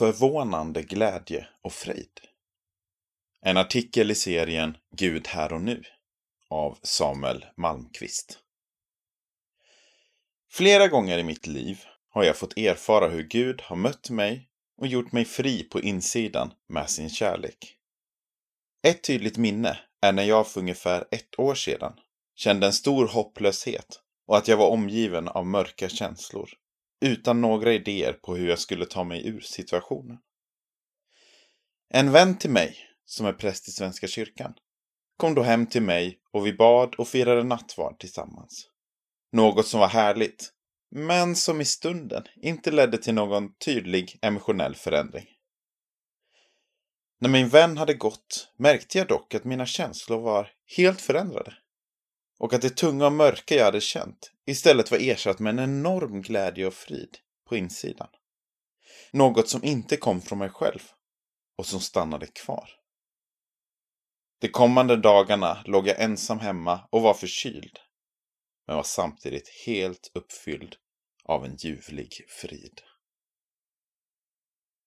Förvånande glädje och frid. En artikel i serien Gud här och nu av Samuel Malmqvist. Flera gånger i mitt liv har jag fått erfara hur Gud har mött mig och gjort mig fri på insidan med sin kärlek. Ett tydligt minne är när jag för ungefär ett år sedan kände en stor hopplöshet och att jag var omgiven av mörka känslor utan några idéer på hur jag skulle ta mig ur situationen. En vän till mig, som är präst i Svenska kyrkan, kom då hem till mig och vi bad och firade nattvard tillsammans. Något som var härligt, men som i stunden inte ledde till någon tydlig emotionell förändring. När min vän hade gått märkte jag dock att mina känslor var helt förändrade. Och att det tunga och mörka jag hade känt istället var ersatt med en enorm glädje och frid på insidan. Något som inte kom från mig själv och som stannade kvar. De kommande dagarna låg jag ensam hemma och var förkyld. Men var samtidigt helt uppfylld av en ljuvlig frid.